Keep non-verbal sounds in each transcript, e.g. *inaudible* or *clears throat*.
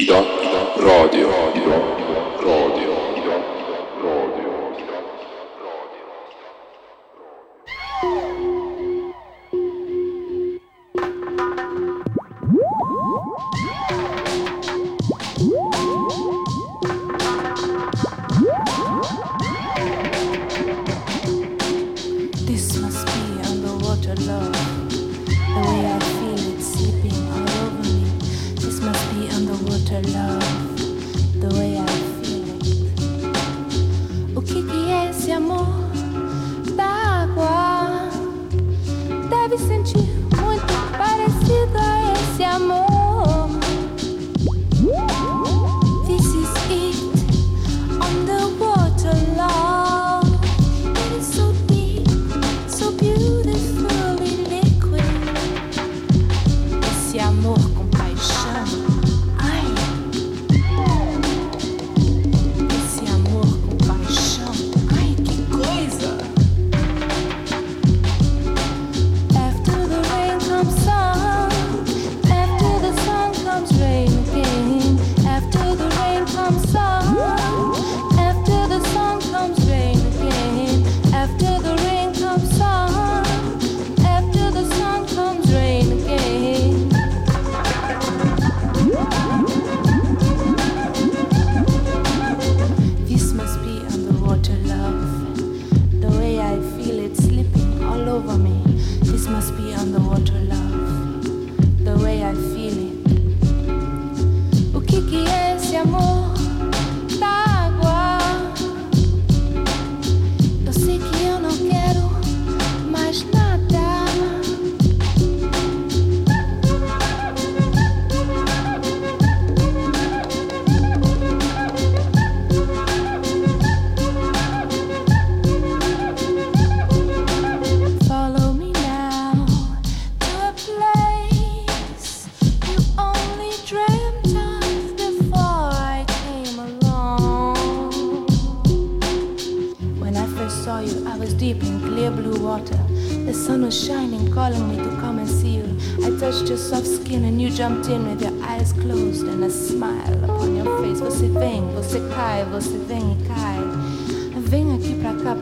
Io, io, rodio, rodio.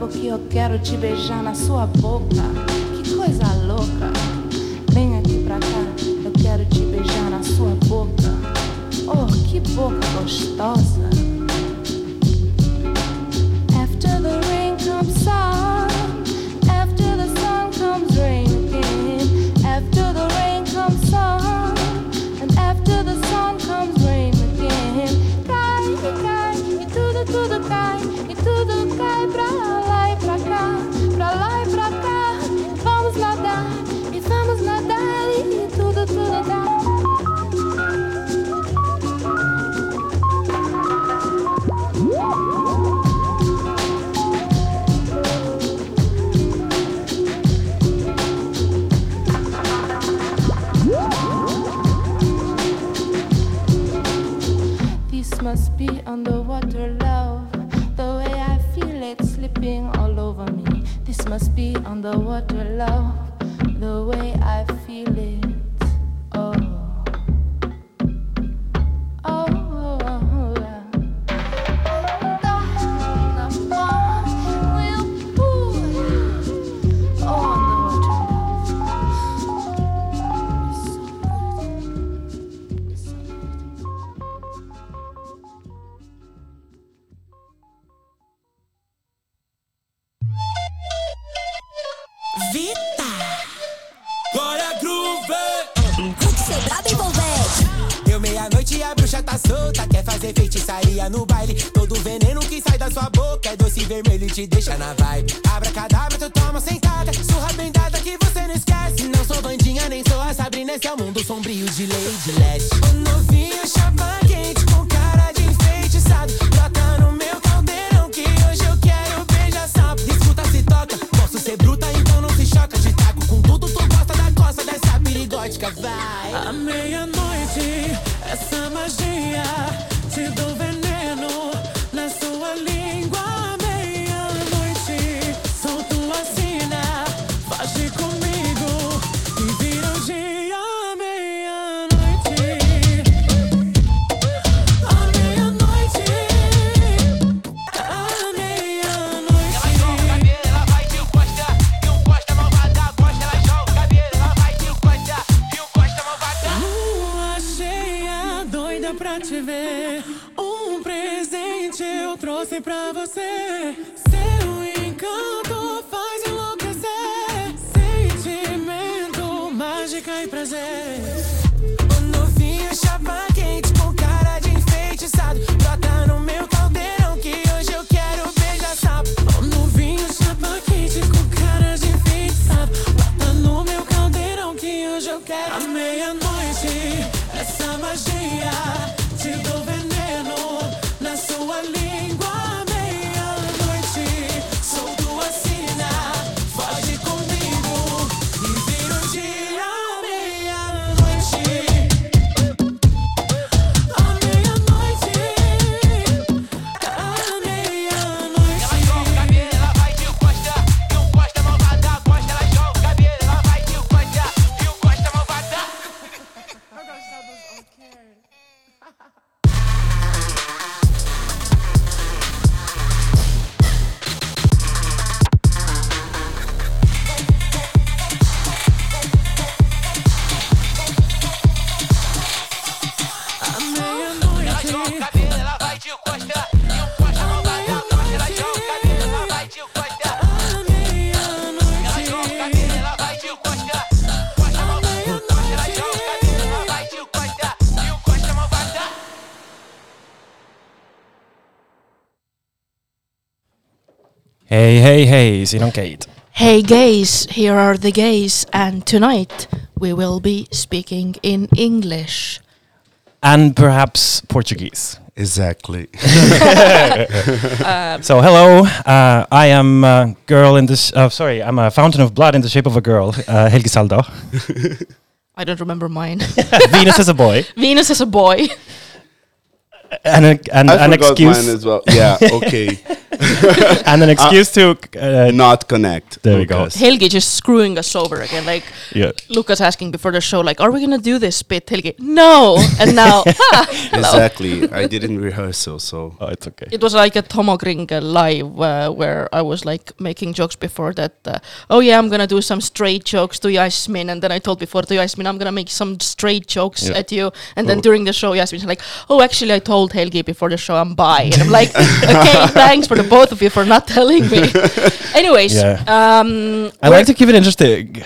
que eu quero te beijar na sua boca. Que coisa linda. This must be underwater love. The way I feel it slipping all over me. This must be underwater love. The way I feel it. vermelho te deixa na vibe. Abra cadáver tu toma sentada. Surra bem dada que você não esquece. Não sou bandinha, nem sou a Sabrina. Esse é o mundo sombrio de Lady Leste. O novinho chapa quente com cara de enfeitiçado. Brota no meu caldeirão que hoje eu quero beijar sapo. Escuta, se toca. Posso ser bruta, então não se choca. Te taco com tudo, tu gosta da costa dessa perigótica, vai. Amei a Hei hei hei, siinä on Kate. Hey gays, here are the gays, and tonight we will be speaking in English. And perhaps Portuguese. Exactly. *laughs* So hello, uh, I am a girl in this, uh, sorry, I'm a fountain of blood in the shape of a girl, uh, Helgi Saldo. *laughs* I don't remember mine. *laughs* Venus is a boy. Venus is a boy. And, a, and I an forgot excuse, mine as well. Yeah, okay. *laughs* and an excuse to, uh, Not connect. There we go. Lucas. Helgi just screwing us over again. Like yeah. Lucas asking before the show, like, "Are we gonna do this bit?" Helgi, no. And now, *laughs* ha. Exactly. I didn't rehearsal, so Oh, it's okay. It was like a Homokringel live uh, where I was like making jokes before that. Uh, oh yeah, I'm gonna do some straight jokes to Yasmin, and then I told before to Yasmin I'm gonna make some straight jokes Yeah. at you, and then Oh. during the show Yasmin's like, oh actually I told Helgi before the show I'm bi, and I'm like, *laughs* okay, thanks for the both of you for not telling me. *laughs* Anyways, Yeah. um, I we're- like to keep it interesting.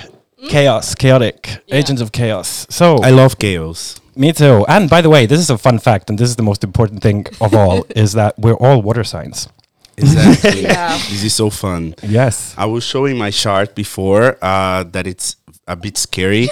Chaos, chaotic, agents of chaos. So, I love chaos. me too. And by the way, this is a fun fact, and this is the most important thing of all, *laughs* is that we're all water signs. Exactly. *laughs* Yeah. This is so fun. Yes. I was showing my chart before uh, that it's a bit scary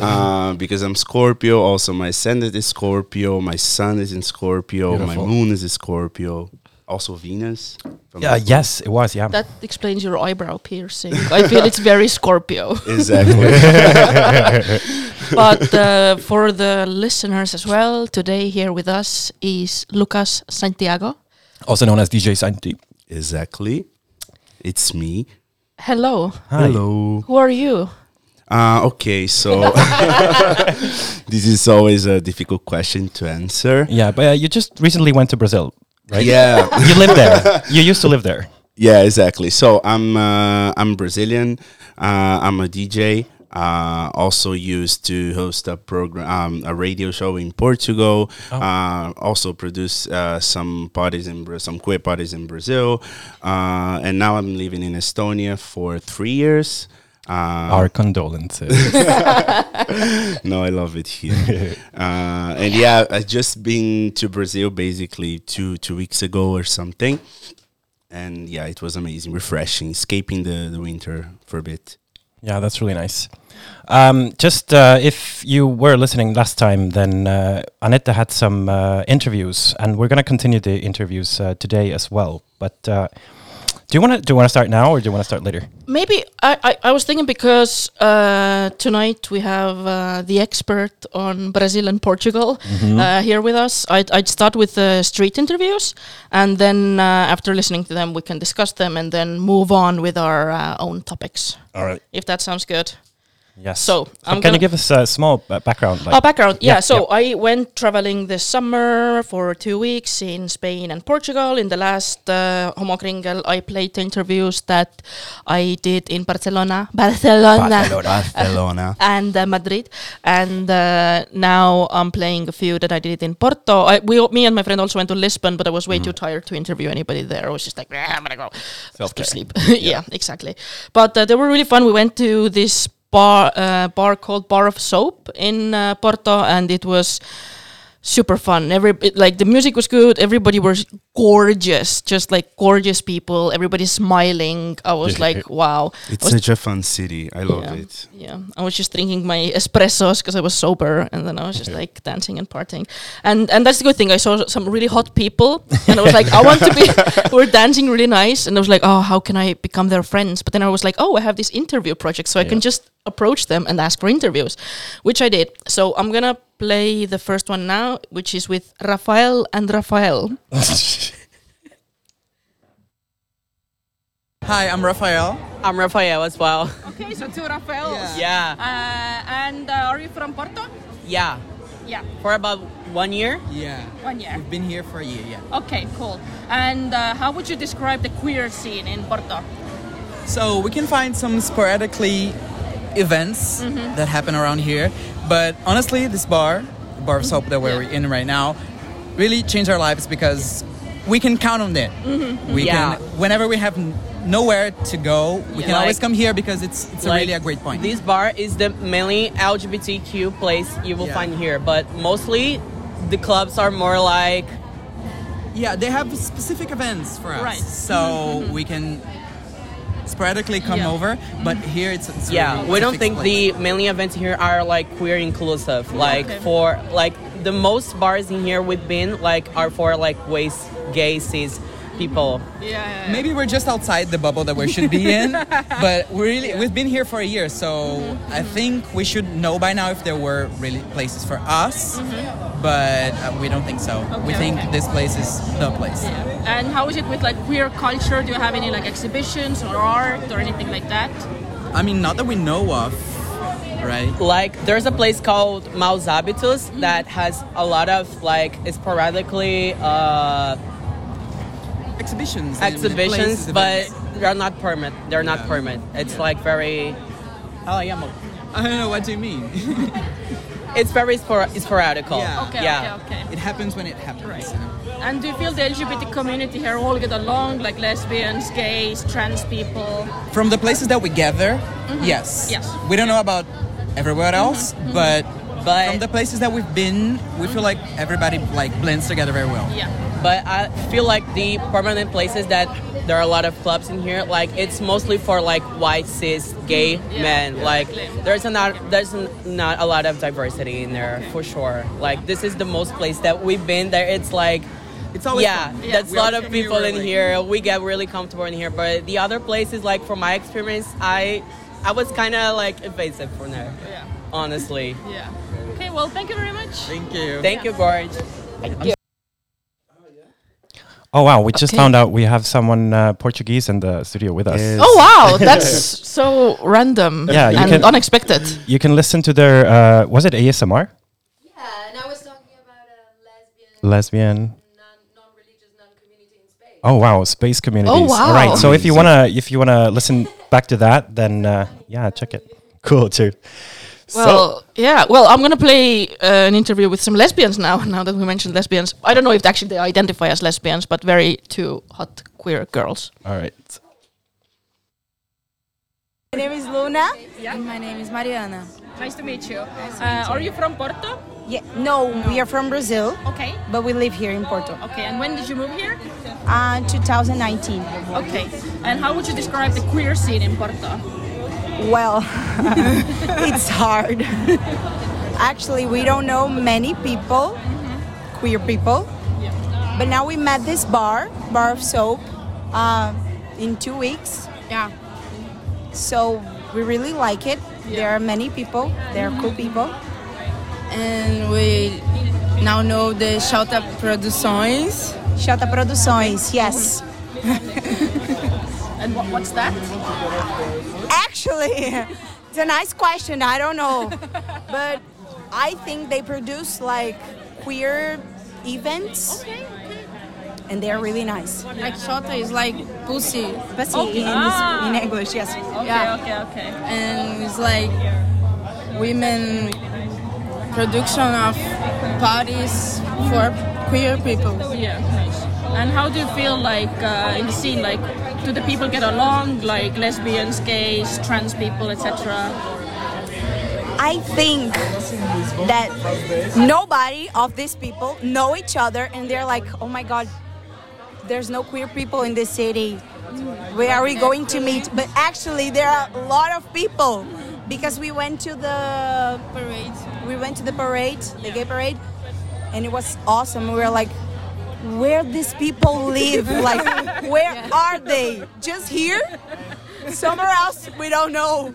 uh, because I'm Scorpio. Also, my ascendant is Scorpio. My sun is in Scorpio. Beautiful. My moon is in Scorpio. Also, Venus. from Yeah, yes, it was, yeah. that explains your eyebrow piercing. I feel it's very Scorpio. *laughs* Exactly. *laughs* but uh, for the listeners as well, today here with us is Lucas Santiago. also known as DJ Santi. exactly. It's me. Hello, Hi. Hello. who are you? Uh, okay, so *laughs* this is always a difficult question to answer. Yeah, but uh, you just recently went to Brazil, right? Yeah, *laughs* you live there. You used to live there. yeah, exactly. So I'm uh, I'm Brazilian. Uh, I'm a DJ. Uh, also used to host a program, um, a radio show in Portugal. Uh, also produce uh, some parties in Bra- some queer parties in Brazil. Uh, and now I'm living in Estonia for three years. Uh, Our condolences. *laughs* no, I love it here. *laughs* uh, and yeah, I just been to Brazil basically two two weeks ago or something, and yeah, it was amazing, refreshing, escaping the the winter for a bit. yeah, that's really nice. Um, just uh, if you were listening last time, then uh, Anette had some uh, interviews, and we're going to continue the interviews uh, today as well. But uh, do you want to do you want to start now, or do you want to start later? Maybe I, I, I was thinking because uh, tonight we have uh, the expert on Brazil and Portugal uh, here with us. I'd, I'd start with the street interviews, and then uh, after listening to them, we can discuss them and then move on with our uh, own topics. All right. If that sounds good. Yes. So, I'm can you give us a small uh, background? oh, background. Yeah. yeah, so I went traveling this summer for two weeks in Spain and Portugal. In the last uh, Homokringel, I played interviews that I did in Barcelona, *laughs* Barcelona, Barcelona. *laughs* and uh, Madrid. And uh, now I'm playing a few that I did in Porto. I, we, me and my friend also went to Lisbon, but I was way too tired to interview anybody there. I was just like, "Ah, I'm gonna go to sleep. *laughs* yeah. exactly. But uh, they were really fun. We went to this bar, uh, bar called Bar of Soap in uh, Porto, and it was super fun. Every it, like the music was good. Everybody was gorgeous, just like gorgeous people. Everybody smiling. I was like, wow. It's such a fun city. I love yeah. it. Yeah, I was just drinking my espressos because I was sober, and then I was just like dancing and partying, and and that's the good thing. I saw some really hot people, and I was like, I want to be. *laughs* *laughs* we're dancing really nice, and I was like, oh, how can I become their friends? But then I was like, oh, I have this interview project, so I can just approach them and ask for interviews, which I did. So I'm gonna play the first one now, which is with Rafael and Rafael. *laughs* Hi, I'm Rafael. I'm Rafael as well. Okay, so two Rafaels. Yeah. Yeah, Uh, and are you from Porto? yeah. Yeah, For about one year. Yeah. one year. We've been here for a year, yeah. Okay, cool. And uh, how would you describe the queer scene in Porto? So we can find some sporadically events mm-hmm. that happen around here. But honestly, this bar, the bar of soap that we're mm-hmm. in right now, really changed our lives because we can count on it. Mm-hmm. We Yeah. can, whenever we have nowhere to go, we can Like- always come here because it's it's Like, really a great point. This bar is the mainly LGBTQ place you will Yeah. find here, but mostly the clubs are more like Yeah, they have specific events for us, Right. so we can sporadically come Yeah. over. But mm-hmm. here it's, it's yeah. really- We don't think place. the mainly events here are like queer inclusive. Like Okay. for like the most bars in here we've been like are for like ways gay cis people. Yeah. Maybe we're just outside the bubble that we should be in, *laughs* but we really we've been here for a year, so I think we should know by now if there were really places for us. But uh, we don't think so. we think okay. this place is the place. And how is it with like queer culture? Do you have any like exhibitions or art or anything like that? I mean, not that we know of, right? Like there's a place called Maus Hábitos that has a lot of like sporadically uh, Exhibitions, exhibitions, places, but events. they're not permit. They're not Yeah. permit. It's like very. Oh yeah, I don't know what do you mean. *laughs* it's very spor- sporadical. Yeah. Okay, yeah. okay, okay. it happens when it happens. you know? And do you feel the LGBT community here all get along, like lesbians, gays, trans people? From the places that we gather, mm-hmm. yes. Yes. We don't know about everywhere mm-hmm, else, mm-hmm. but But- from the places that we've been, we feel like everybody like blends together very well. Yeah. But I feel like the permanent places that there are a lot of clubs in here. Like it's mostly for like white cis gay mm-hmm. Yeah. men. Yeah. Like there's a not there's not a lot of diversity in there for sure. Like this is the most place that we've been there. It's like. It's always yeah, fun. that's a lot of people we're in like- here. We get really comfortable in here, but the other places, like from my experience, I I was kind of like evasive from there, Yeah. honestly. Yeah. Okay, well, thank you very much. Thank you. Thank you, Gorge. Oh wow, we just Okay. found out we have someone uh, Portuguese in the studio with us. Yes. Oh wow, *laughs* that's so random Yeah, you and can- unexpected. You can listen to their uh, was it ASMR? Yeah, and I was talking about a lesbian, Lesbian. non, non-religious, non-community in space. Oh wow, space communities. All right. wow. So if you wanna if you wanna listen back to that, then uh, yeah, check it. Cool too. Well, yeah. Well, I'm gonna play uh, an interview with some lesbians now. *laughs* Now that we mentioned lesbians, I don't know if actually they identify as lesbians, but very two hot queer girls. all right. My name is Luna. And my name is Mariana. Nice to meet you. Uh, are you from Porto? Yeah, no, we are from Brazil, Okay. but we live here in Porto. Okay. And when did you move here? Uh, 2019. Okay. And how would you describe the queer scene in Porto? Well, *laughs* it's hard. Actually, we don't know many people, queer people. But now we met this bar, Bar of Soap, uh, in two weeks. Yeah. So we really like it. There are many people. There are cool people. And we now know the Shota Produções. Shota Produções, yes. *laughs* And what, what's that? Actually, It's a nice question. I don't know, but I think they produce like queer events, and they're really nice. Like Shota is like pussy. Pussy Okay. in, Ah. in English, yes. Okay, yeah. okay, okay. And it's like women production of parties for queer people. Yeah. And how do you feel like uh, in the scene? Like, do the people get along? Like lesbians, gays, trans people, etc. I think that nobody of these people know each other, and they're like, "Oh my God, there's no queer people in this city. Where are we going to meet?" But actually, there are a lot of people because we went to the Parade. we went to the parade, the gay parade, and it was awesome. We were like, where these people live? *laughs* Like, where are they? Just here? Somewhere else? We don't know.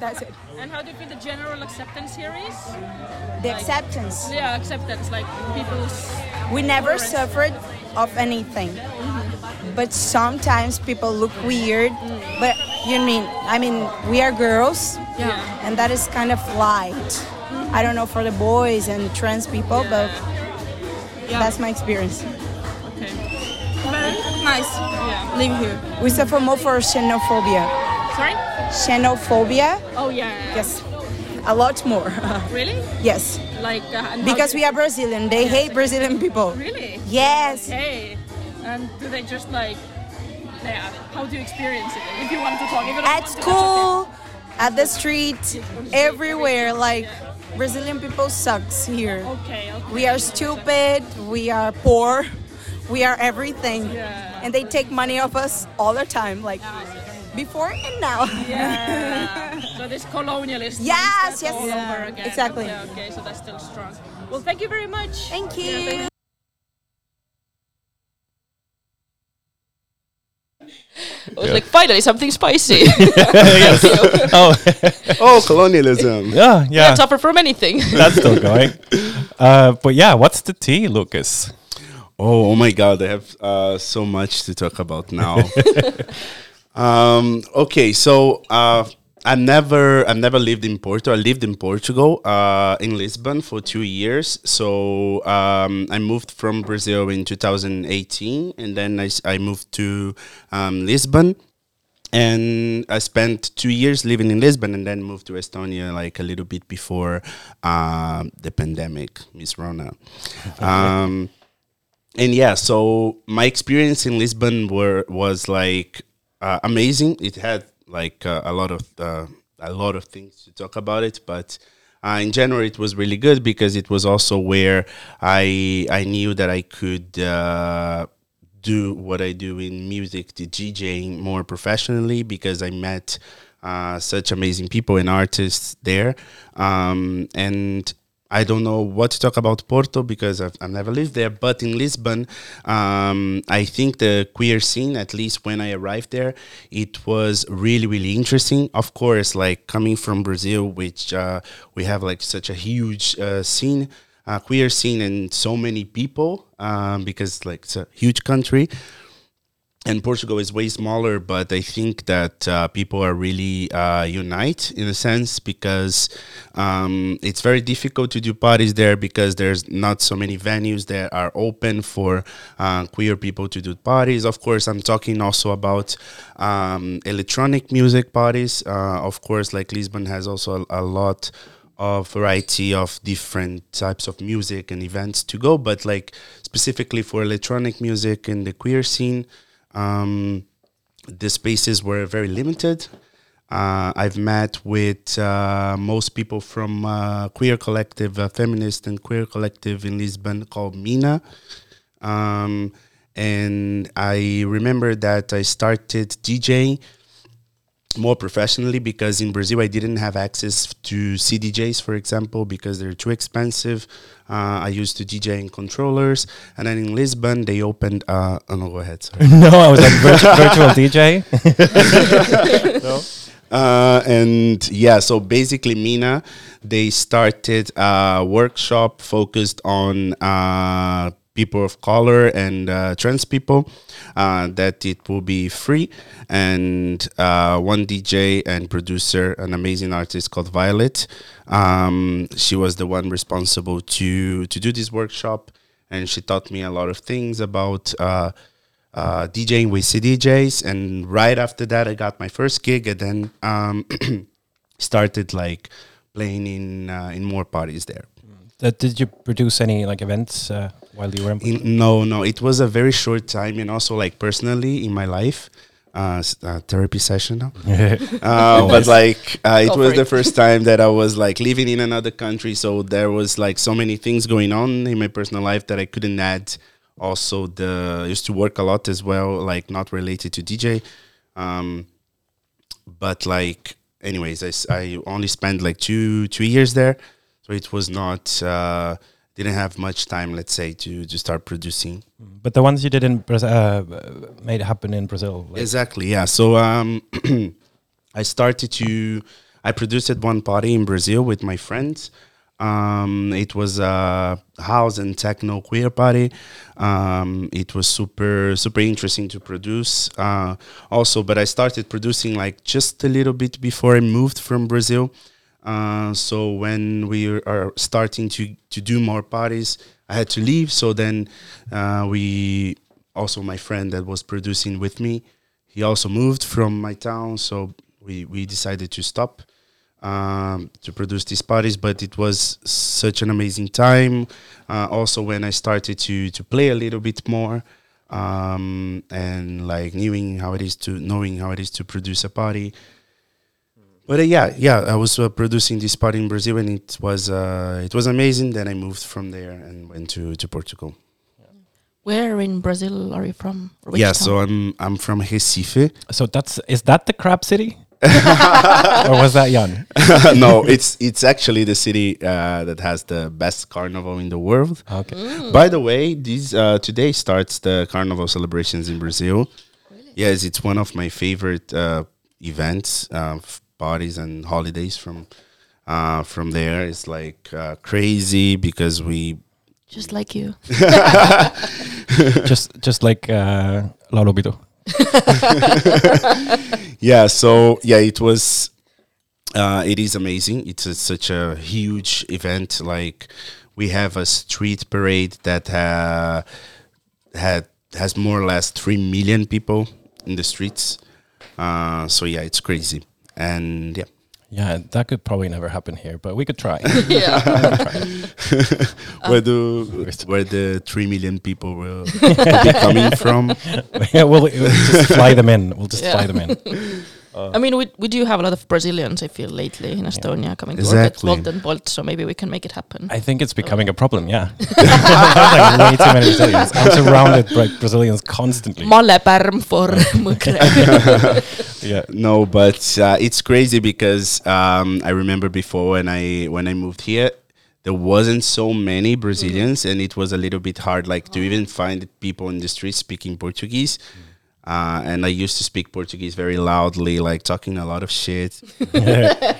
That's it. And how do you feel the general acceptance here is? The Like- acceptance. Yeah, acceptance. Like people's. We never suffered of anything. Mm-hmm. But sometimes people look weird. But you mean, I mean, we are girls. Yeah. And that is kind of light. I don't know for the boys and trans people, but that's my experience. Okay. Very nice. Yeah. Live here. We suffer more for xenophobia. Sorry. Xenophobia? Oh yeah. yeah, yeah. Yes. A lot more. *laughs* Really? yes. Like. Uh, Because we are Brazilian. They hate Brazilian people. Really? Yes. Okay. And do they just like? Yeah. How do you experience it? If you want to talk, if you don't At want to, that's school, at the street, everywhere. Like Brazilian people sucks here. Okay. Okay. We are stupid. We are poor. We are everything. Yeah. And they take money off us all the time. Like before and now. Yeah. *laughs* so this colonialist. Yes, yes. all Yeah, over again. exactly. Okay, okay, so that's still strong. Well, thank you very much. Thank you. Yeah, thank I was like, finally something spicy. *laughs* *laughs* Oh, *laughs* Oh, colonialism. yeah, yeah, yeah. tougher from anything. That's still going. Uh, but yeah, what's the tea, Lucas? Oh, oh my God, I have uh, so much to talk about now. um, okay, so uh, I never, I never lived in Porto. I lived in Portugal, uh, in Lisbon for two years. So um, I moved from Brazil in 2018, and then I moved to um, Lisbon and I spent two years living in Lisbon and then moved to Estonia like a little bit before um the pandemic, Miss Rona. *laughs* Um, and yeah, so my experience in Lisbon were was like uh, amazing. It had like uh, a lot of uh, a lot of things to talk about it, but uh, in general, it was really good because it was also where I I knew that I could. Uh, do what I do in music, the DJing more professionally because I met uh, such amazing people and artists there. Um, and I don't know what to talk about Porto because I've, I've never lived there, but in Lisbon, um, I think the queer scene, at least when I arrived there, it was really, really interesting. Of course, like coming from Brazil, which uh, we have like such a huge uh, scene uh, queer scene and so many people um, because like it's a huge country and Portugal is way smaller, but I think that uh, people are really uh, unite in a sense because um, it's very difficult to do parties there because there's not so many venues that are open for uh, queer people to do parties. Of course, I'm talking also about um, electronic music parties. Uh, of course, like Lisbon has also a, a lot of variety of different types of music and events to go, but like specifically for electronic music and the queer scene um, the spaces were very limited. Uh, I've met with uh, most people from uh, queer collective, uh, feminist and queer collective in Lisbon called Mina. Um, and I remember that I started DJing more professionally because in Brazil I didn't have access to CDJs, for example, because they're too expensive. Uh, I used to DJ in controllers, and then in Lisbon they opened. Uh, oh no, go ahead. Sorry. *laughs* no, I was like virtu- *laughs* virtual DJ. *laughs* Uh, and yeah, so basically, Mina, they started a workshop focused on uh, people of color and uh, trans people uh, that it will be free and uh, one dj and producer an amazing artist called violet um, she was the one responsible to to do this workshop and she taught me a lot of things about uh, uh, DJing with CDJs. And right after that, I got my first gig, and then um, *clears throat* started like playing in uh, in more parties there. Uh, did you produce any like events uh, while you were in? In, no, no, it was a very short time, and also like personally in my life. Uh, s- uh, therapy session now. *laughs* uh, but like uh, it Go was for the it. first time that I was like living in another country, so there was like so many things going on in my personal life that I couldn't add. Also, the I used to work a lot as well, like not related to DJ. Um, but like, anyways, I only spent like two two years there, so it was not uh, didn't have much time, let's say, to to start producing. But the ones you did in Brazil uh, made happen in Brazil. like- Exactly. Yeah. So um, *clears throat* I started to. I produced at one party in Brazil with my friends. Um, it was a house and techno queer party. Um, it was super super interesting to produce. Uh, also, but I started producing like just a little bit before I moved from Brazil. Uh, so when we are starting to to do more parties, I had to leave. So then uh, we also my friend that was producing with me, he also moved from my town. So we we decided to stop um, to produce these parties. But it was such an amazing time. Uh, also when I started to to play a little bit more. Um, and like knowing how it is to knowing how it is to produce a party, but uh, yeah, yeah, I was uh, producing this party in Brazil, and it was uh, it was amazing. Then I moved from there and went to, to Portugal. Where in Brazil are you from? Which yeah, town? so I'm I'm from Recife. So that's is that the crab city? *laughs* or was that Jan? *laughs* no, it's it's actually the city uh, that has the best carnival in the world. Okay. Mm. By the way, this uh, today starts the carnival celebrations in Brazil. Yes, it's one of my favorite uh, events, uh, f- parties and holidays from uh, from there. It's like uh, crazy because we Just like you. *laughs* just just like uh, Lalo Bito. *laughs* yeah so yeah it was uh, it is amazing it's a, such a huge event like we have a street parade that uh, had has more or less 3 million people in the streets uh, so yeah it's crazy and yeah Yeah, that could probably never happen here, but we could try. *laughs* yeah. *laughs* *laughs* where the where the 3 million people will, will be coming from yeah, we'll, we'll just fly them in. We'll just Yeah. fly them in. I mean, we, we do have a lot of Brazilians, I feel, lately in Estonia coming to work at Wolt and Bolt, so maybe we can make it happen. I think it's becoming a problem. Yeah, There's *laughs* *laughs* like way too many Brazilians. I'm surrounded by Brazilians constantly. Malle pärm for *laughs* Mugre. Yeah, No, but uh, it's crazy because um, I remember before when I when I moved here, there wasn't so many Brazilians, and it was a little bit hard, like to even find people in the street speaking Portuguese. Uh, and I used to speak Portuguese very loudly, like talking a lot of shit. *laughs*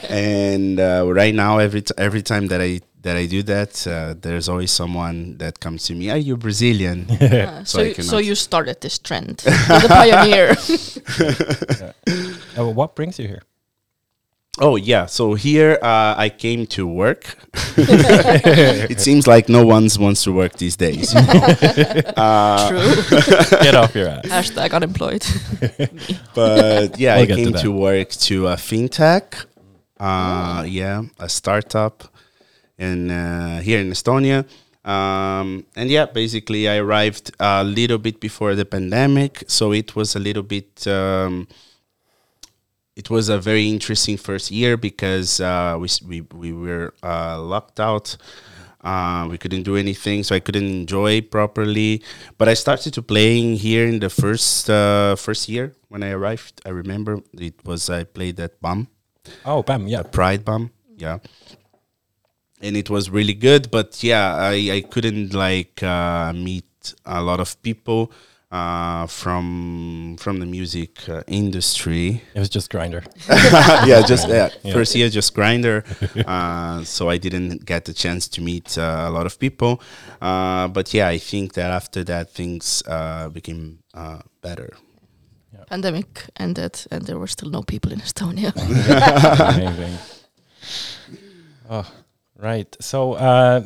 and uh, right now, every t- every time that I that I do that, uh, there's always someone that comes to me. Are you Brazilian? *laughs* So, I you- so you started this trend. *laughs* You're the pioneer. Uh, what brings you here? Oh yeah, so here uh, I came to work. *laughs* it seems like no one wants to work these days. you know? *laughs* uh, True. *laughs* Get off your ass. Hashtag unemployed. but yeah, We'll I get to came that. to, work to a fintech. Uh, yeah, a startup in uh, here in Estonia. Um, and yeah, basically I arrived a little bit before the pandemic, so it was a little bit. Um, it was a very interesting first year because uh, we, we we were uh, locked out. Uh, we couldn't do anything, so I couldn't enjoy properly. But I started to playing here in the first uh, first year when I arrived. I remember it was I played at BAM, Oh, bam. Yeah. Pride BAM, yeah, and it was really good. But yeah, I I couldn't like uh, meet a lot of people. Uh, from from the music uh, industry. It was just Grindr. *laughs* yeah, just yeah, Yeah. first year just Grindr. Uh, so I didn't get the chance to meet uh, a lot of people. Uh, but yeah, I think that after that things uh, became uh, better. Pandemic ended, and there were still no people in Estonia. *laughs* Amazing. *laughs* Oh, right. So, uh,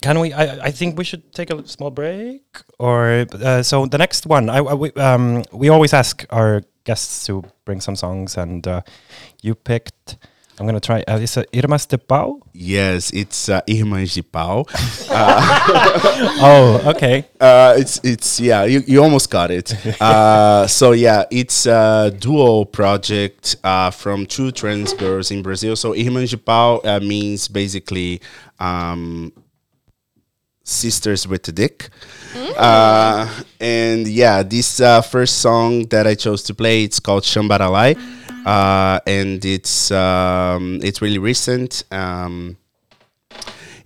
can we? I, I think we should take a small break. Or uh, so the next one. I, I we, um we always ask our guests to bring some songs, and uh, you picked. I'm gonna try. Uh, it's uh, Irma Stepau. Yes, it's uh, Irmãs de Pau. *laughs* Oh, okay. Uh, it's it's yeah, you, you almost got it. Uh, so yeah, it's a duo project uh, from two trans girls in Brazil. So Irmãs de Pau uh, means basically um, sisters with the dick. Uh, and yeah, this uh, first song that I chose to play, it's called Chambaralai, uh, and it's um, it's really recent. Um,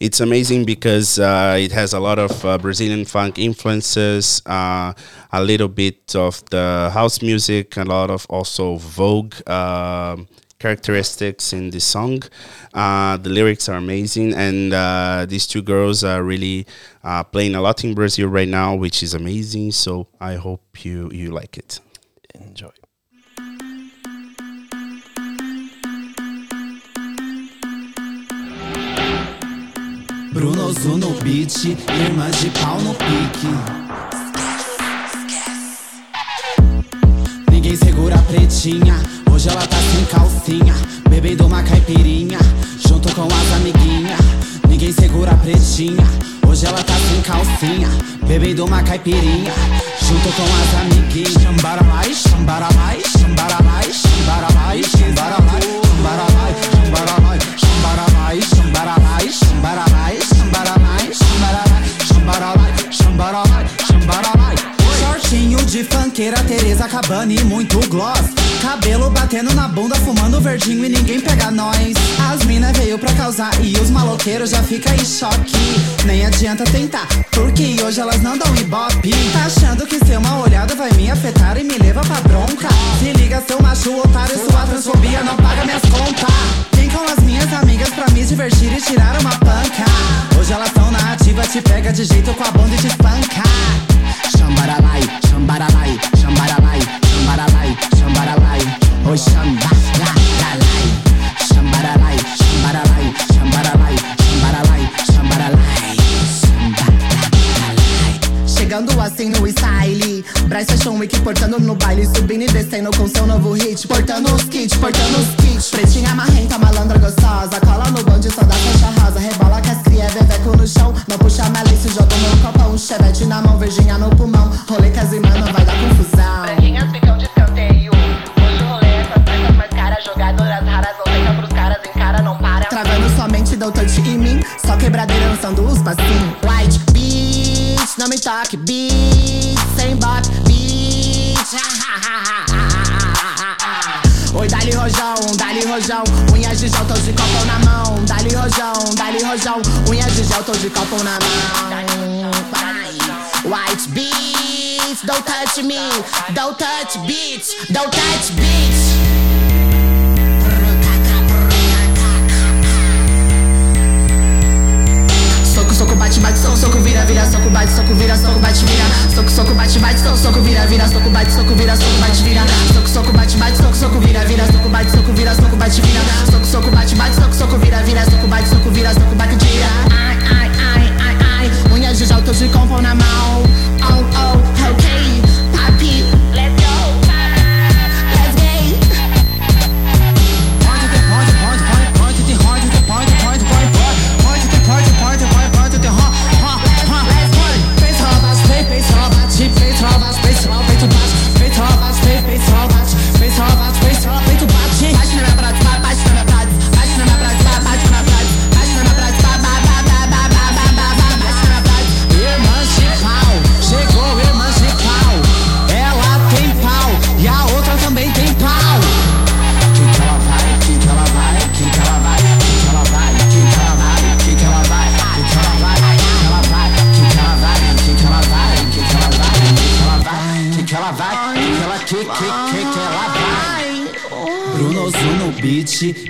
it's amazing because uh, it has a lot of uh, Brazilian funk influences, uh, a little bit of the house music, a lot of also Vogue um characteristics in this song. Uh, the lyrics are amazing, and uh, these two girls are really uh, playing a lot in Brazil right now, which is amazing. So I hope you you like it. Enjoy. Bruno Zu no beat, irmãs de pau no pique. Ninguém segura a pretinha, Hoje ela tá sem calcinha, bebendo uma caipirinha, junto com as amiguinhas. Ninguém segura a pretinha. Hoje ela tá sem calcinha, bebendo uma caipirinha, junto com as amiguinhas. Chambara mais, chambara mais, chambara mais, chambara mais, chambara mais, chambara mais, chambara mais, chambara mais, chambara mais, chambara mais, chambara mais, chambara mais, chambara mais, chambara mais. De funkeira, Tereza Cabana e muito gloss. Cabelo batendo na bunda, fumando verdinho e ninguém pega nós. As mina veio pra causar e os maloqueiros já fica em choque. Nem adianta tentar, porque hoje elas não dão ibope. Tá achando que ser uma olhada vai me afetar e me leva pra bronca? Se liga, seu macho otário, sua transfobia não paga minhas contas. Vem com as minhas amigas pra me divertir e tirar uma panca. Hoje elas tão na ativa, te pega de jeito com a bunda touch me Don't touch beats, don't touch beats Soco, soco, bate, bate, soco, soco, vira, vira, soco, bate, soco, vira, soco, bate, vira. Soco, soco, bate, bate, soco, soco, vira, vira, soco, bate, soco, vira, soco, bate, vira. Soco, soco, bate, bate, soco, soco, vira, vira, soco, bate, soco, vira, soco, bate, vira. Soco, soco, bate, bate, soco, vira, vira, soco, bate, vira, soco, bate, vira. Ai, ai, ai, ai, ai. Unhas de tô de compo na mão.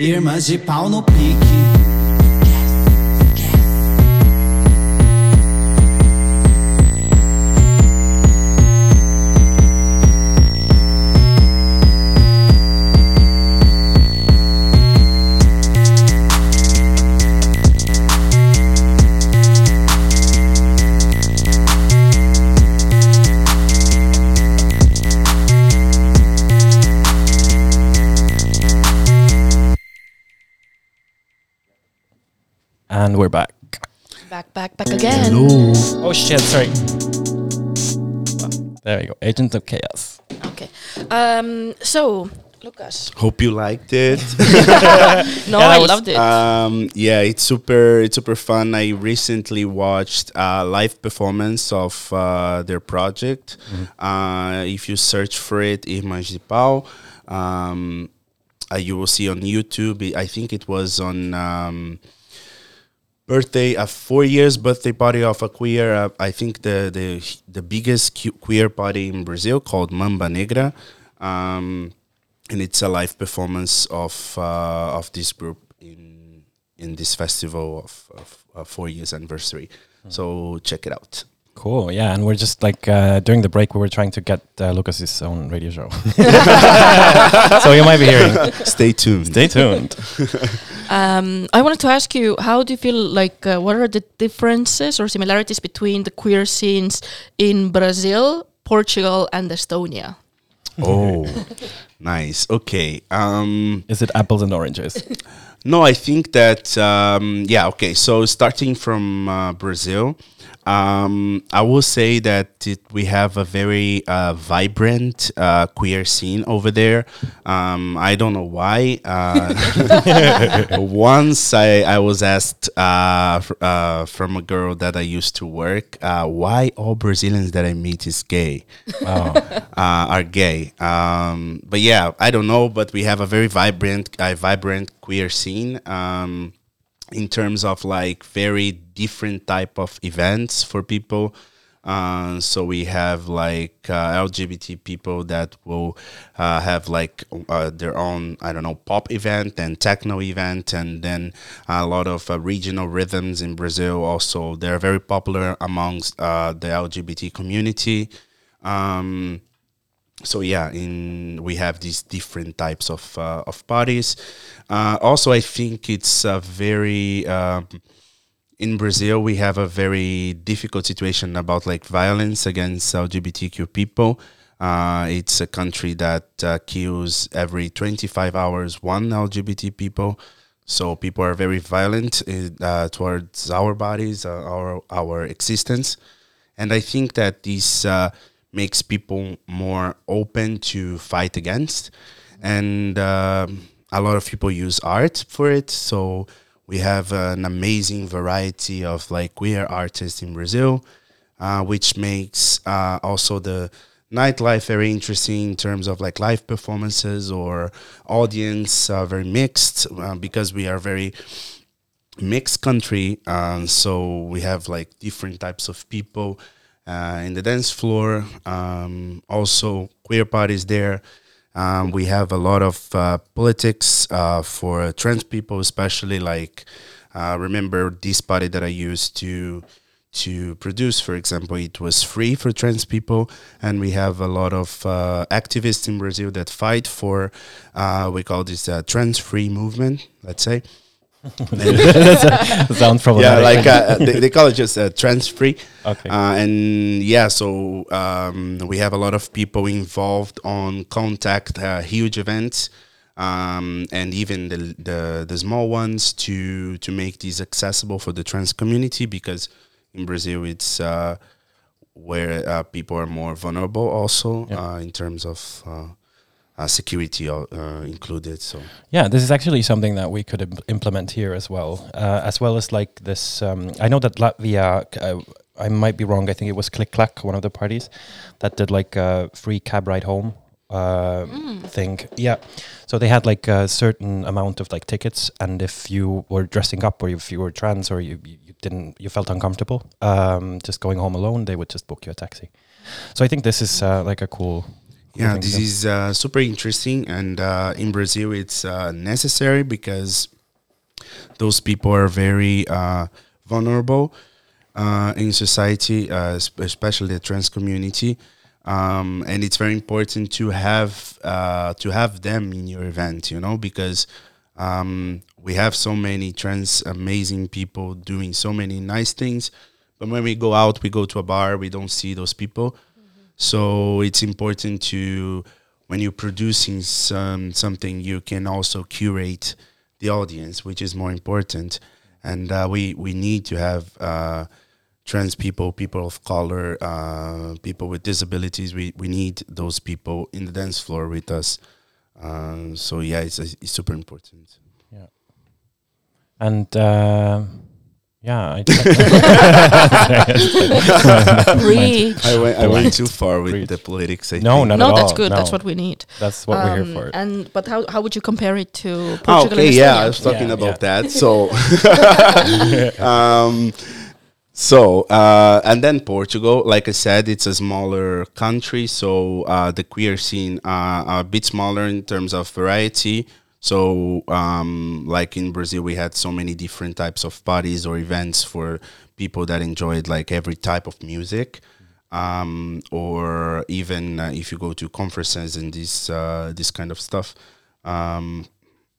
Irmãs de pau no pique. Agent of Chaos. Okay. Um, so, Lucas. Hope you liked it. *laughs* *laughs* No, I loved it. Um, yeah, it's super. It's super fun. I recently watched a live performance of uh, their project. Uh, if you search for it, Irmãs de Pau, um, uh, you will see on YouTube. I think it was on. Um, birthday a four years birthday party of a queer uh, i think the the the biggest queer party in brazil called mamba negra. Um, and it's a live performance of uh, of this group in in this festival of, of uh, four years anniversary. So check it out Cool, yeah, and we're just like uh, during the break, we were trying to get uh, Lucas's own radio show. *laughs* *laughs* so you might be hearing. Stay tuned. Stay tuned. *laughs* Um, I wanted to ask you, how do you feel like, uh, what are the differences or similarities between the queer scenes in Brazil, Portugal, and Estonia? oh nice okay um Is it apples and oranges? No, I think that um, yeah. Okay, so starting from uh, Brazil, um, I will say that it, we have a very uh, vibrant uh, queer scene over there. Um, I don't know why. Uh, *laughs* once I, I was asked uh, fr- uh, from a girl that I used to work, uh, why all Brazilians that I meet is gay, uh, are gay. Um, but yeah, I don't know. But we have a very vibrant, uh, vibrant queer scene. Um, in terms of like very different type of events for people. Uh, so we have like uh, lgbt people that will uh, have like uh, their own i don't know pop event and techno event and then a lot of uh, regional rhythms in brazil also. They're very popular amongst uh, the lgbt community. Um, so yeah in we have these different types of uh, of parties. Uh, also i think it's a very um, in brazil we have a very difficult situation about like violence against lgbtq people. Uh, it's a country that uh, kills every 25 hours one lgbt people. So people are very violent uh, towards our bodies uh, our our existence. And i think that this uh, makes people more open to fight against. And um, a lot of people use art for it. So we have an amazing variety of like queer artists in brazil uh, which makes uh, also the nightlife very interesting in terms of like live performances or audience uh, very mixed uh, because we are very mixed country um, so we have like different types of people uh, in the dance floor um, also queer parties there. Um, we have a lot of uh, politics uh, for trans people especially like uh, remember this party that i used to to produce for example it was free for trans people and we have a lot of uh, activists in brazil that fight for uh, we call this uh, trans free movement let's say That sounds problematic. yeah like uh, they, they call it just uh, trans free Okay. uh, and yeah so um, we have a lot of people involved on contact uh, huge events um, and even the, the the small ones to to make these accessible for the trans community because in Brazil it's uh, where uh, people are more vulnerable also uh, in terms of uh, uh, security uh, included so Yeah, this is actually something that we could im- implement here as well, uh, as well as like this. Um, I know that Latvia. Uh, I might be wrong. I think it was Click Clack, one of the parties, that did like a free cab ride home uh, thing. Yeah, so they had like a certain amount of like tickets, and if you were dressing up or if you were trans or you, you you didn't you felt uncomfortable, um, just going home alone, they would just book you a taxi. So I think this is uh, like a cool. Yeah, this is uh, super interesting, and uh, in Brazil, it's uh, necessary because those people are very uh, vulnerable uh, in society, uh, especially the trans community, um, and it's very important to have uh, to have them in your event. You know, because um, we have so many trans amazing people doing so many nice things, but when we go out, we go to a bar, we don't see those people. So it's important to when you're producing some something, you can also curate the audience, which is more important. And uh, we we need to have uh, trans people, people of color, uh, people with disabilities. We we need those people in the dance floor with us. Um, so yeah, it's, it's super important. Yeah. And uh, yeah, I *laughs* I went I went too far with the politics. I No, think. not no, at that's all. good. That's no. what we need. That's what we're here Um, for. And but how how would you compare it to Ah, Portugal okay, and yeah, Estonia? I was talking Yeah, about yeah. that. So, *laughs* *laughs* um, so uh, and then Portugal, like I said, it's a smaller country, so uh, the queer scene uh, a bit smaller in terms of variety. So, um, like in Brazil, we had so many different types of parties or events for people that enjoyed like every type of music. Um, or even uh, if you go to conferences and this uh, this kind of stuff, um,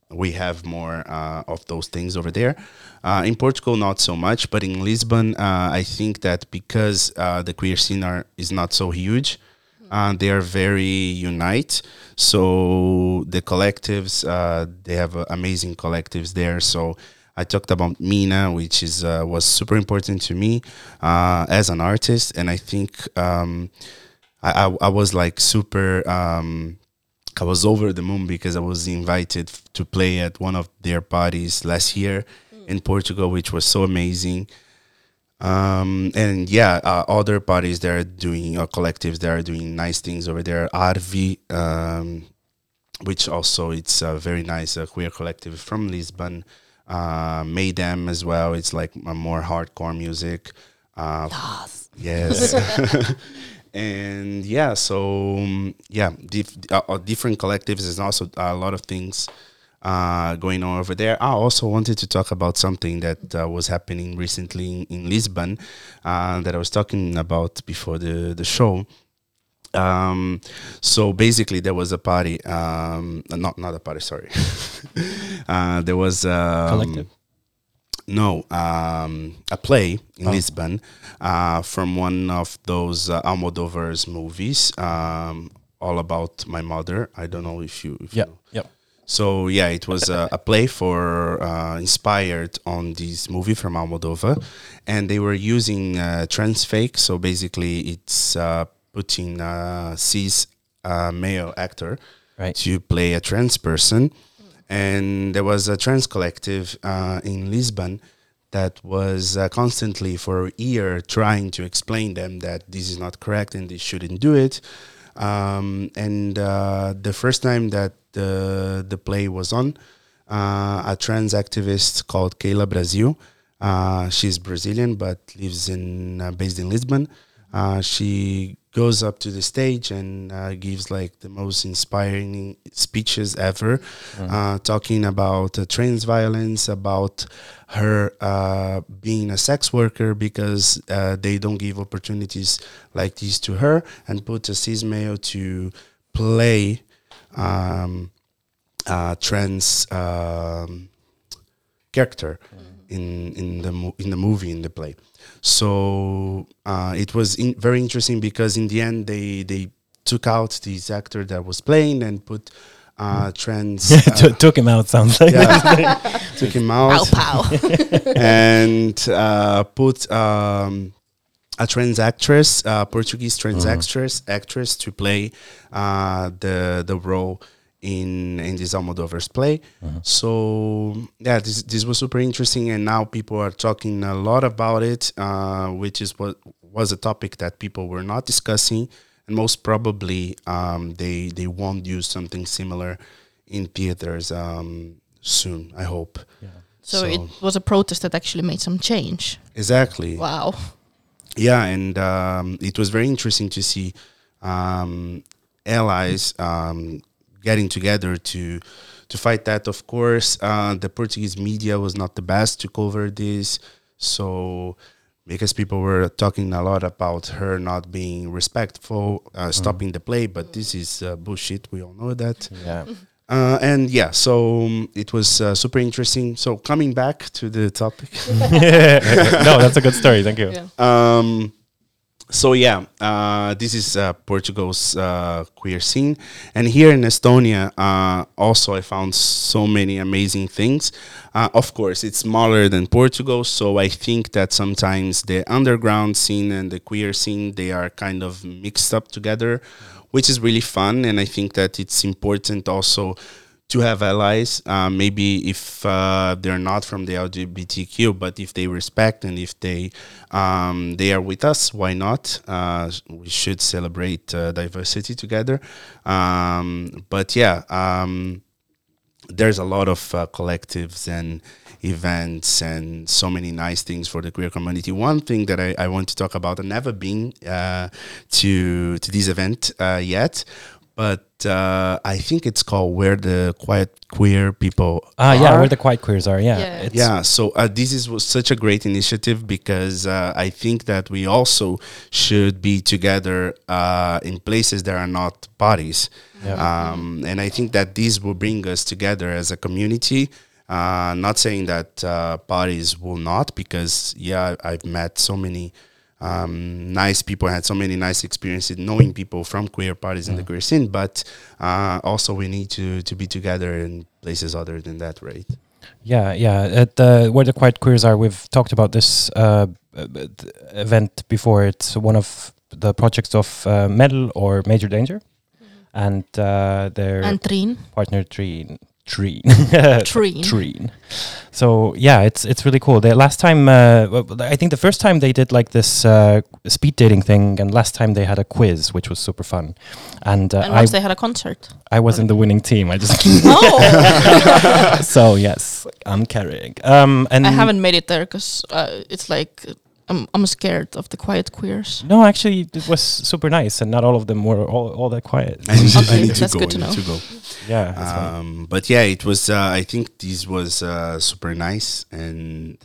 we have more uh, of those things over there. Uh, in Portugal, not so much, but in Lisbon, uh, I think that because uh, the queer scene are, is not so huge, uh, they are very unite. So the collectives, uh, they have uh, amazing collectives there. So I talked about Mina, which is uh, was super important to me uh, as an artist, and I think um, I, I, I was like super. Um, I was over the moon because I was invited to play at one of their parties last year in Portugal, which was so amazing. Um, and yeah, uh, other parties that are doing, uh, collectives that are doing nice things over there. Arvi, um, which also it's a very nice uh, queer collective from Lisbon. Uh, Maydam as well. It's like a more hardcore music. Uh, Yes. *laughs* *laughs* and yeah, so um, yeah, dif- uh, uh, different collectives. There's also a lot of things uh, going on over there. I also wanted to talk about something that uh, was happening recently in, in Lisbon uh, that I was talking about before the the show. Um, so basically, there was a party. Um, not not a party. Sorry. *laughs* uh, there was um, Collective. no, um, a play in Oh. Lisbon uh, from one of those uh, Almodovar's movies, um, all about my mother. I don't know if you. If Yeah, You. So yeah, it was a, a play for uh, inspired on this movie from Almodovar, and they were using uh, trans fake. So basically, it's uh, putting a cis uh, male actor Right. to play a trans person, and there was a trans collective uh, in Lisbon that was uh, constantly for a year trying to explain them that this is not correct and they shouldn't do it. Um, and uh, the first time that the the play was on, uh, a trans activist called Keyla Brasil, uh, she's Brazilian but lives in uh, based in Lisbon. Uh, she goes up to the stage and uh, gives like the most inspiring speeches ever, uh, talking about uh, trans violence, about her uh, being a sex worker because uh, they don't give opportunities like these to her, and put a cis male to play um, uh, trans um, character in in the mo- in the movie in the play. So uh, it was in, very interesting because in the end they they took out this actor that was playing and put uh, trans. Yeah, *laughs* uh, t- took him out. Sounds like. yeah, *laughs* took him out Pow, pow. *laughs* and uh, put um, a trans actress, uh, Portuguese trans actress, actress to play uh, the the role in in this Almodovar's play. So yeah, this this was super interesting, and now people are talking a lot about it, uh, which is what was a topic that people were not discussing, and most probably um, they they won't use something similar in theaters um, soon. I hope. So, it was a protest that actually made some change. exactly Wow. yeah and um, it was very interesting to see um, allies um, getting together to to fight that. Of course, uh, the Portuguese media was not the best to cover this, so because people were talking a lot about her not being respectful, uh, stopping the play, but this is uh, bullshit. We all know that. Yeah. *laughs* Uh, and yeah, so um, it was uh, super interesting. So coming back to the topic. *laughs* *laughs* no, that's a good story. Thank you. Yeah. Um, so yeah, uh, this is uh, Portugal's uh, queer scene, and here in Estonia, uh, also I found so many amazing things. Uh, of course, it's smaller than Portugal, so I think that sometimes the underground scene and the queer scene they are kind of mixed up together, which is really fun, and I think that it's important also to have allies. Uh, maybe if uh, they're not from the LGBTQ, but if they respect and if they um, they are with us, why not? Uh, we should celebrate uh, diversity together. Um, but yeah. Um, there's a lot of uh, collectives and events and so many nice things for the queer community. One thing that I, I want to talk about, I've never been uh, to to this event uh, yet, but uh, I think it's called Where the Quiet Queer People Ah, yeah, where the quiet queers are. Yeah. Yeah. It's, Yeah, so uh, this is was such a great initiative because uh, I think that we also should be together uh, in places that are not parties, um, and I think that this will bring us together as a community. Uh, not saying that uh, parties will not, because yeah, I've met so many um, nice people, had so many nice experiences knowing people from queer parties in the queer scene, but uh, also we need to to be together in places other than that, right? Yeah, yeah. At the where the quiet queers are, we've talked about this uh, uh, event before. It's one of the projects of uh, Metal or Major Danger, and uh, their And Treen. partner Treen. Treen. *laughs* Treen. Treen. So yeah, it's it's really cool. The last time, uh, I think the first time they did like this uh, speed dating thing, and last time they had a quiz, which was super fun. And, uh, and I once they had a concert. I was in the winning team. I just *laughs* Oh! *laughs* so yes, I'm carrying. Um, and I haven't made it there because uh, it's like I'm I'm scared of the quiet queers. No, actually, it was super nice, and not all of them were all, all that quiet. I need, Okay, I need to that's go. good to I need know. to go. Yeah. Um, but yeah, it was. Uh, I think this was uh, super nice, and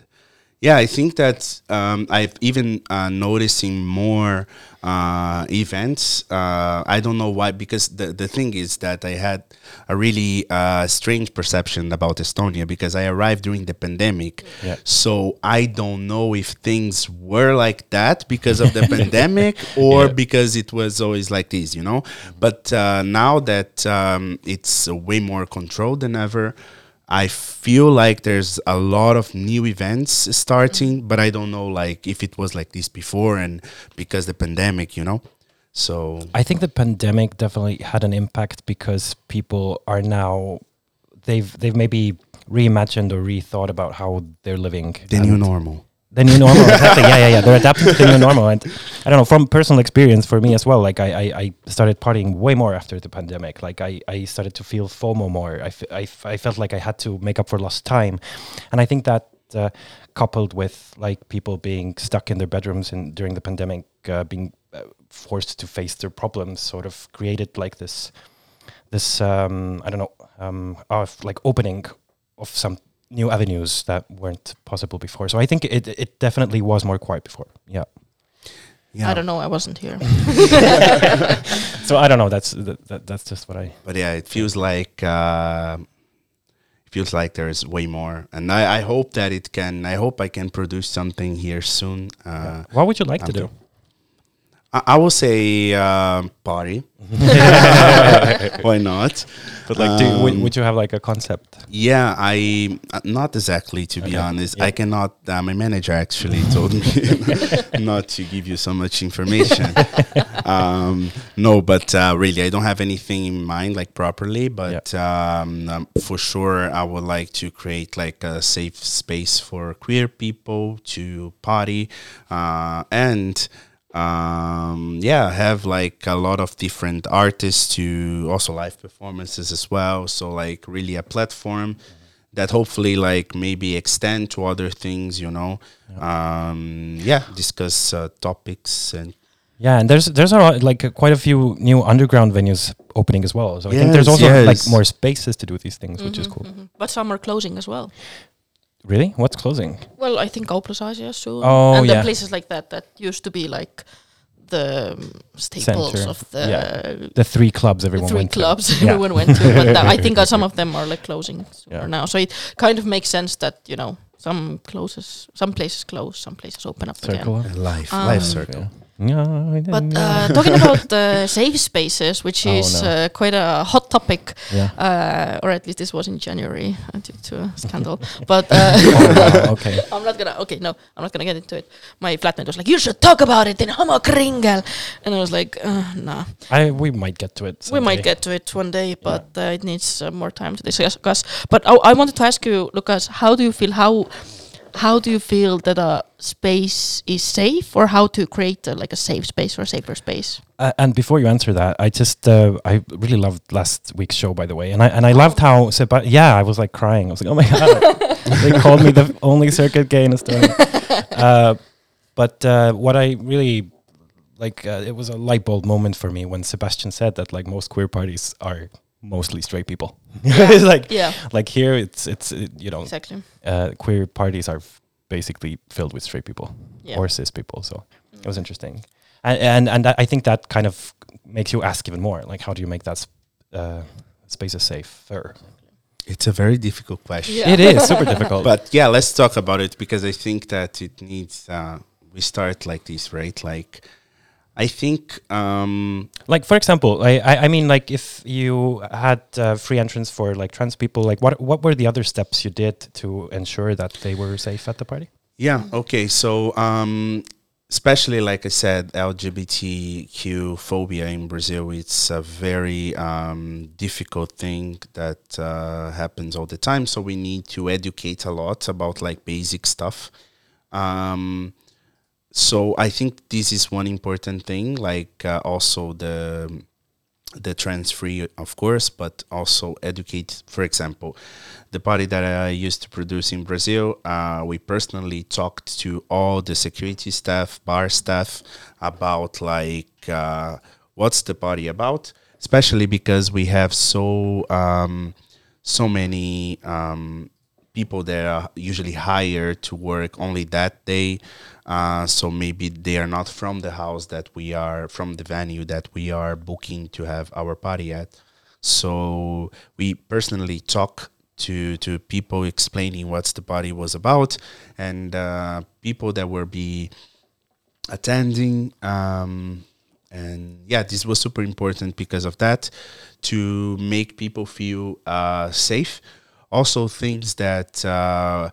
yeah, I think that um, I've even uh, noticing more uh, events. Uh, I don't know why, because the the thing is that I had a really uh, strange perception about Estonia because I arrived during the pandemic. Yeah. So I don't know if things were like that because of the *laughs* pandemic or Yeah. because it was always like this, you know. But uh, now that um, it's way more controlled than ever, I feel like there's a lot of new events starting, mm-hmm. but I don't know like if it was like this before and because the pandemic, you know. So I think the pandemic definitely had an impact because people are now they've they've maybe reimagined or rethought about how they're living. the new normal. The new normal, *laughs* exactly. Yeah, yeah, yeah. They're adapting to the new normal, and I don't know from personal experience for me as well. Like I, I, I started partying way more after the pandemic. Like I, I started to feel FOMO more. I, I, I felt like I had to make up for lost time, and I think that uh, coupled with like people being stuck in their bedrooms and during the pandemic, uh, being uh, forced to face their problems, sort of created like this, this um, I don't know, um, of like opening of some new avenues that weren't possible before. So I think it it definitely was more quiet before. Yeah. Yeah. I don't know. I wasn't here. *laughs* So I don't know. That's that, that, that's just what I. But yeah, it feels like uh, it feels like there's way more, and I, I hope that it can. I hope I can produce something here soon. Uh, What would you like to I'm do? I, I will say um, party. *laughs* Why not? But like, do, would, Um, would you have like a concept? Yeah, I uh, not exactly to be Okay. honest. Yeah. I cannot. Uh, my manager actually told me *laughs* *laughs* not to give you so much information. um, no, but uh, really, I don't have anything in mind like properly. But um, um, for sure, I would like to create like a safe space for queer people to party uh, and um yeah have like a lot of different artists to also live performances as well so like really a platform that hopefully like maybe extend to other things you know um yeah discuss uh, topics and Yeah, and there's there's a lot, like uh, quite a few new underground venues opening as well. So I think there's Yes, also like more spaces to do these things, which is Mhm, cool. mhm. But some are closing as well. Really? What's closing? Well, I think Opus Asia soon. Oh, and yeah. the places like that that used to be like the um, staples Center. of the Yeah. The three clubs the everyone three went to. clubs *laughs* Yeah. everyone went to. But that, I *laughs* think uh, some of them are like closing sooner Yeah. now. So it kind of makes sense that you know some closes, some places close, some places open up Circle. again. Life, Um, life circle. Yeah. But uh, *laughs* talking about uh, safe spaces, which Oh, is no. uh, quite a hot topic, Yeah. uh, or at least this was in January uh, due to a scandal. but uh, *laughs* Oh, wow, okay. *laughs* I'm not gonna. Okay, no, I'm not gonna get into it. My flatmate was like, "You should talk about it in Homokringel," and I was like, uh, "Nah." I we might get to it. We might get to it one day, but uh, it needs uh, more time to discuss. But I, I wanted to ask you, Lucas, how do you feel? How how do you feel that a space is safe, or how to create uh, like a safe space or a safer space? Uh, and before you answer that, I just uh, I really loved last week's show, by the way, and I and I loved how Seba- yeah, I was like crying. I was like, oh my god, *laughs* they called me the only circuit gay in Estonia. uh, but uh, what I really like, uh, it was a light bulb moment for me when Sebastian said that like most queer parties are mostly straight people. *laughs* it's like Yeah. like here it's it's uh, you know Exactly. uh, queer parties are f- basically filled with straight people Yeah. or cis people. So it was interesting, and and and I think that kind of makes you ask even more, like how do you make that sp- uh, spaces safer? It's a very difficult question. Yeah. It is super *laughs* difficult. But yeah, let's talk about it because I think that it needs. Uh, we start like this, right? Like, I think. Um, Like for example, I I, I mean like if you had uh, free entrance for like trans people, like what what were the other steps you did to ensure that they were safe at the party? Yeah. Okay. So, um, especially like I said, LGBTQ phobia in Brazil, it's a very um, difficult thing that uh, happens all the time. So we need to educate a lot about like basic stuff. Um, so I think this is one important thing. Like uh, also the the trans free, of course, but also educate. For example, the party that I used to produce in Brazil, uh, we personally talked to all the security staff, bar staff, about like uh, what's the party about, especially because we have so um, so many um, people that are usually hired to work only that day. Uh, so maybe they are not from the house that we are from the venue that we are booking to have our party at. So we personally talk to to people explaining what's the party was about, and uh, people that will be attending. Um, and yeah, this was super important because of that to make people feel uh, safe. Also, things that uh,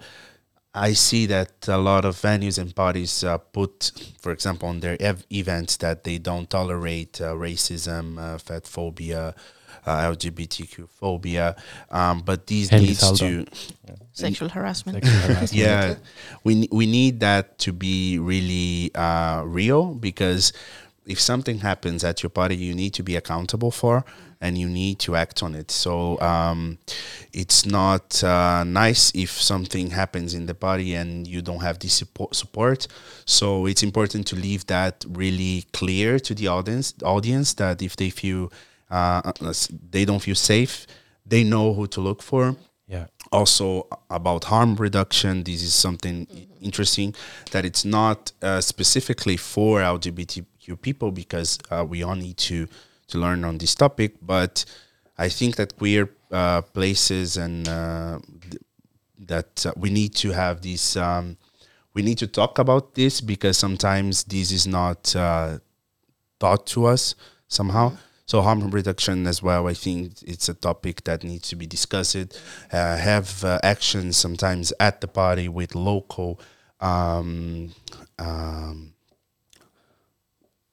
I see that a lot of venues and parties uh, put, for example, on their ev- events that they don't tolerate uh, racism, uh, fat phobia, uh, LGBTQ phobia. Um, but these Helgi needs Saldo. to Sexual harassment. Sexual *laughs* harassment. yeah, we we need that to be really uh, real because if something happens at your party, you need to be accountable for and you need to act on it. So um, it's not uh, nice if something happens in the party and you don't have this support. support. So it's important to leave that really clear to the audience. Audience that if they feel uh, they don't feel safe, they know who to look for Yeah. also about harm reduction this is something interesting that it's not uh, specifically for lgbtq people because uh, we all need to to learn on this topic but i think that queer uh, places and uh, th- that uh, we need to have this um, we need to talk about this because sometimes this is not uh, taught to us somehow. So harm reduction as well. I think it's a topic that needs to be discussed. Uh, have uh, actions sometimes at the party with local um, um,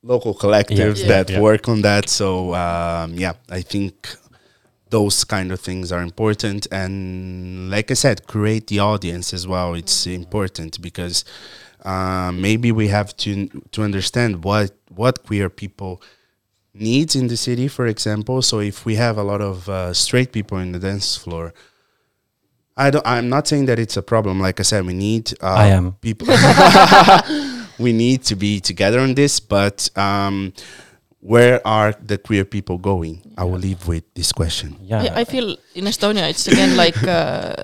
local collectives Yeah. that Yeah. work on that. So um, yeah, I think those kind of things are important and like i said create the audience as well it's important because uh, maybe we have to to understand what what queer people needs in the city for example so if we have a lot of uh, straight people in the dance floor I don't. I'm not saying that it's a problem. Like I said, we need. Uh, I am. people. *laughs* *laughs* we need to be together on this. But um, where are the queer people going? I will leave with this question. I, I feel in Estonia it's again *coughs* like uh,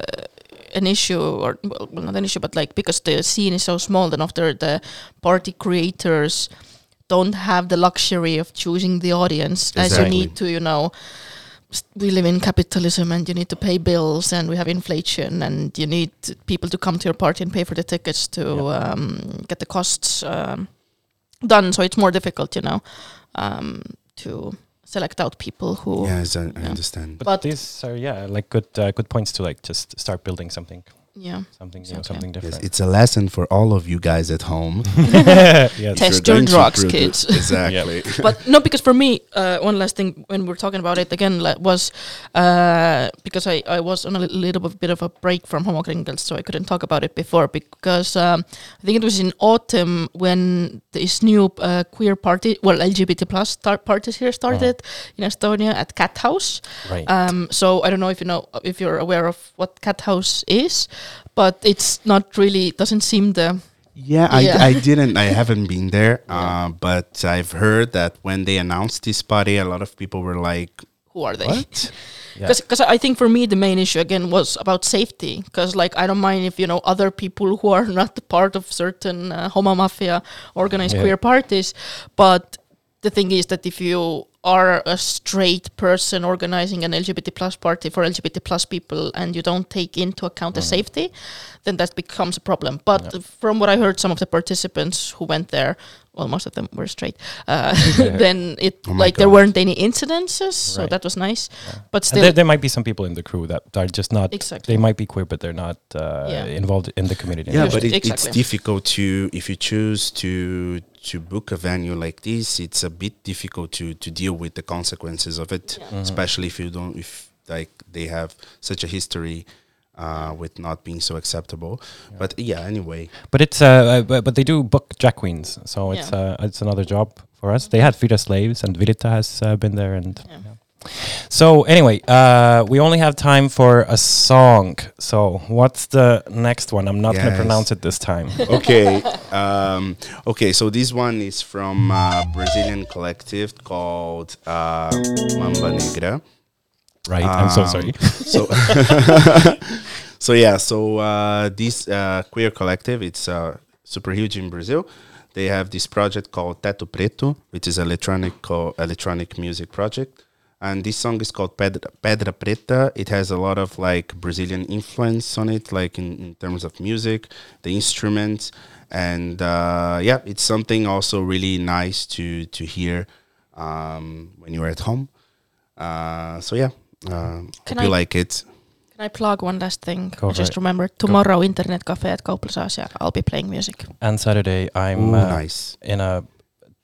an issue, or well, well, not an issue, but like because the scene is so small, then after the party creators don't have the luxury of choosing the audience as you need to, you know. S- We live in capitalism, and you need to pay bills, and we have inflation, and you need people to come to your party and pay for the tickets to um, get the costs um, done. So it's more difficult, you know, um, to select out people who. Yes, I, I understand. But, But- these are yeah, like good uh, good points to like just start building something. Yeah. something It's you know, okay. something Yes, different. it's a lesson for all of you guys at home. *laughs* *laughs* Yes. Test your drugs, kids. *laughs* Exactly. but no, because for me, uh, one last thing when we're talking about it again like, was uh, because I, I was on a little bit- bit of a break from Homokringels, so I couldn't talk about it before because um, I think it was in autumn when this new uh, queer party, well LGBT plus start parties here started in Estonia at Cat House. Right. Um, so I don't know if you know if you're aware of what Cat House is, but it's not really doesn't seem the Yeah, I, Yeah. I didn't. I haven't been there, *laughs* uh, but I've heard that when they announced this party, a lot of people were like, who are they? "What?" *laughs* Yeah. Because I think for me the main issue again was about safety. Because like I don't mind if you know other people who are *laughs* not part of certain uh, homo mafia organized Yeah. queer parties, but the thing is that if you are a straight person organizing an LGBT plus party for LGBT plus people and you don't take into account the safety, then that becomes a problem. But from what I heard, some of the participants who went there, well, most of them were straight. Uh, *laughs* then it Oh my like there weren't any incidences, so that was nice. But still, there, there might be some people in the crew that are just not. Exactly. They might be queer, but they're not uh, Yeah. involved in the community. Yeah, Just- but it, it's difficult to if you choose to to book a venue like this. It's a bit difficult to to deal with the consequences of it, especially if you don't if like they have such a history. Uh, with not being so acceptable, but yeah. Anyway, But it's uh, uh, but, but they do book drag queens, so it's uh, it's another job for us. They had Frida Slaves, and Virita has uh, been there, and Yeah. So anyway, uh, we only have time for a song. So what's the next one? I'm not gonna pronounce it this time. *laughs* okay, um, okay. So this one is from a Brazilian collective called uh, Mamba Negra. right? I'm so Um, sorry. *laughs* So, *laughs* so yeah. So uh, this uh, queer collective, it's uh, super huge in Brazil. They have this project called Teto Preto, which is electronic co- electronic music project. And this song is called Pedra, Pedra Preta. It has a lot of like Brazilian influence on it, like in, in terms of music, the instruments, and uh, yeah, it's something also really nice to to hear um, when you're at home. Uh, so yeah, uh, Can hope you I- like it. Can I plug one last thing? Go I just it. remember tomorrow Internet Cafe at Kauplus Aasia. I'll be playing music. And Saturday, I'm Ooh, uh, nice. in a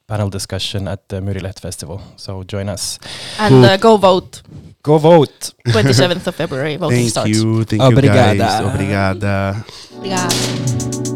panel discussion at the Murilet Festival. So join us. And uh, go vote. Go vote. 27th of *laughs* February, voting Thank starts. you, thank Obrigada. you guys. Obrigada. Yeah.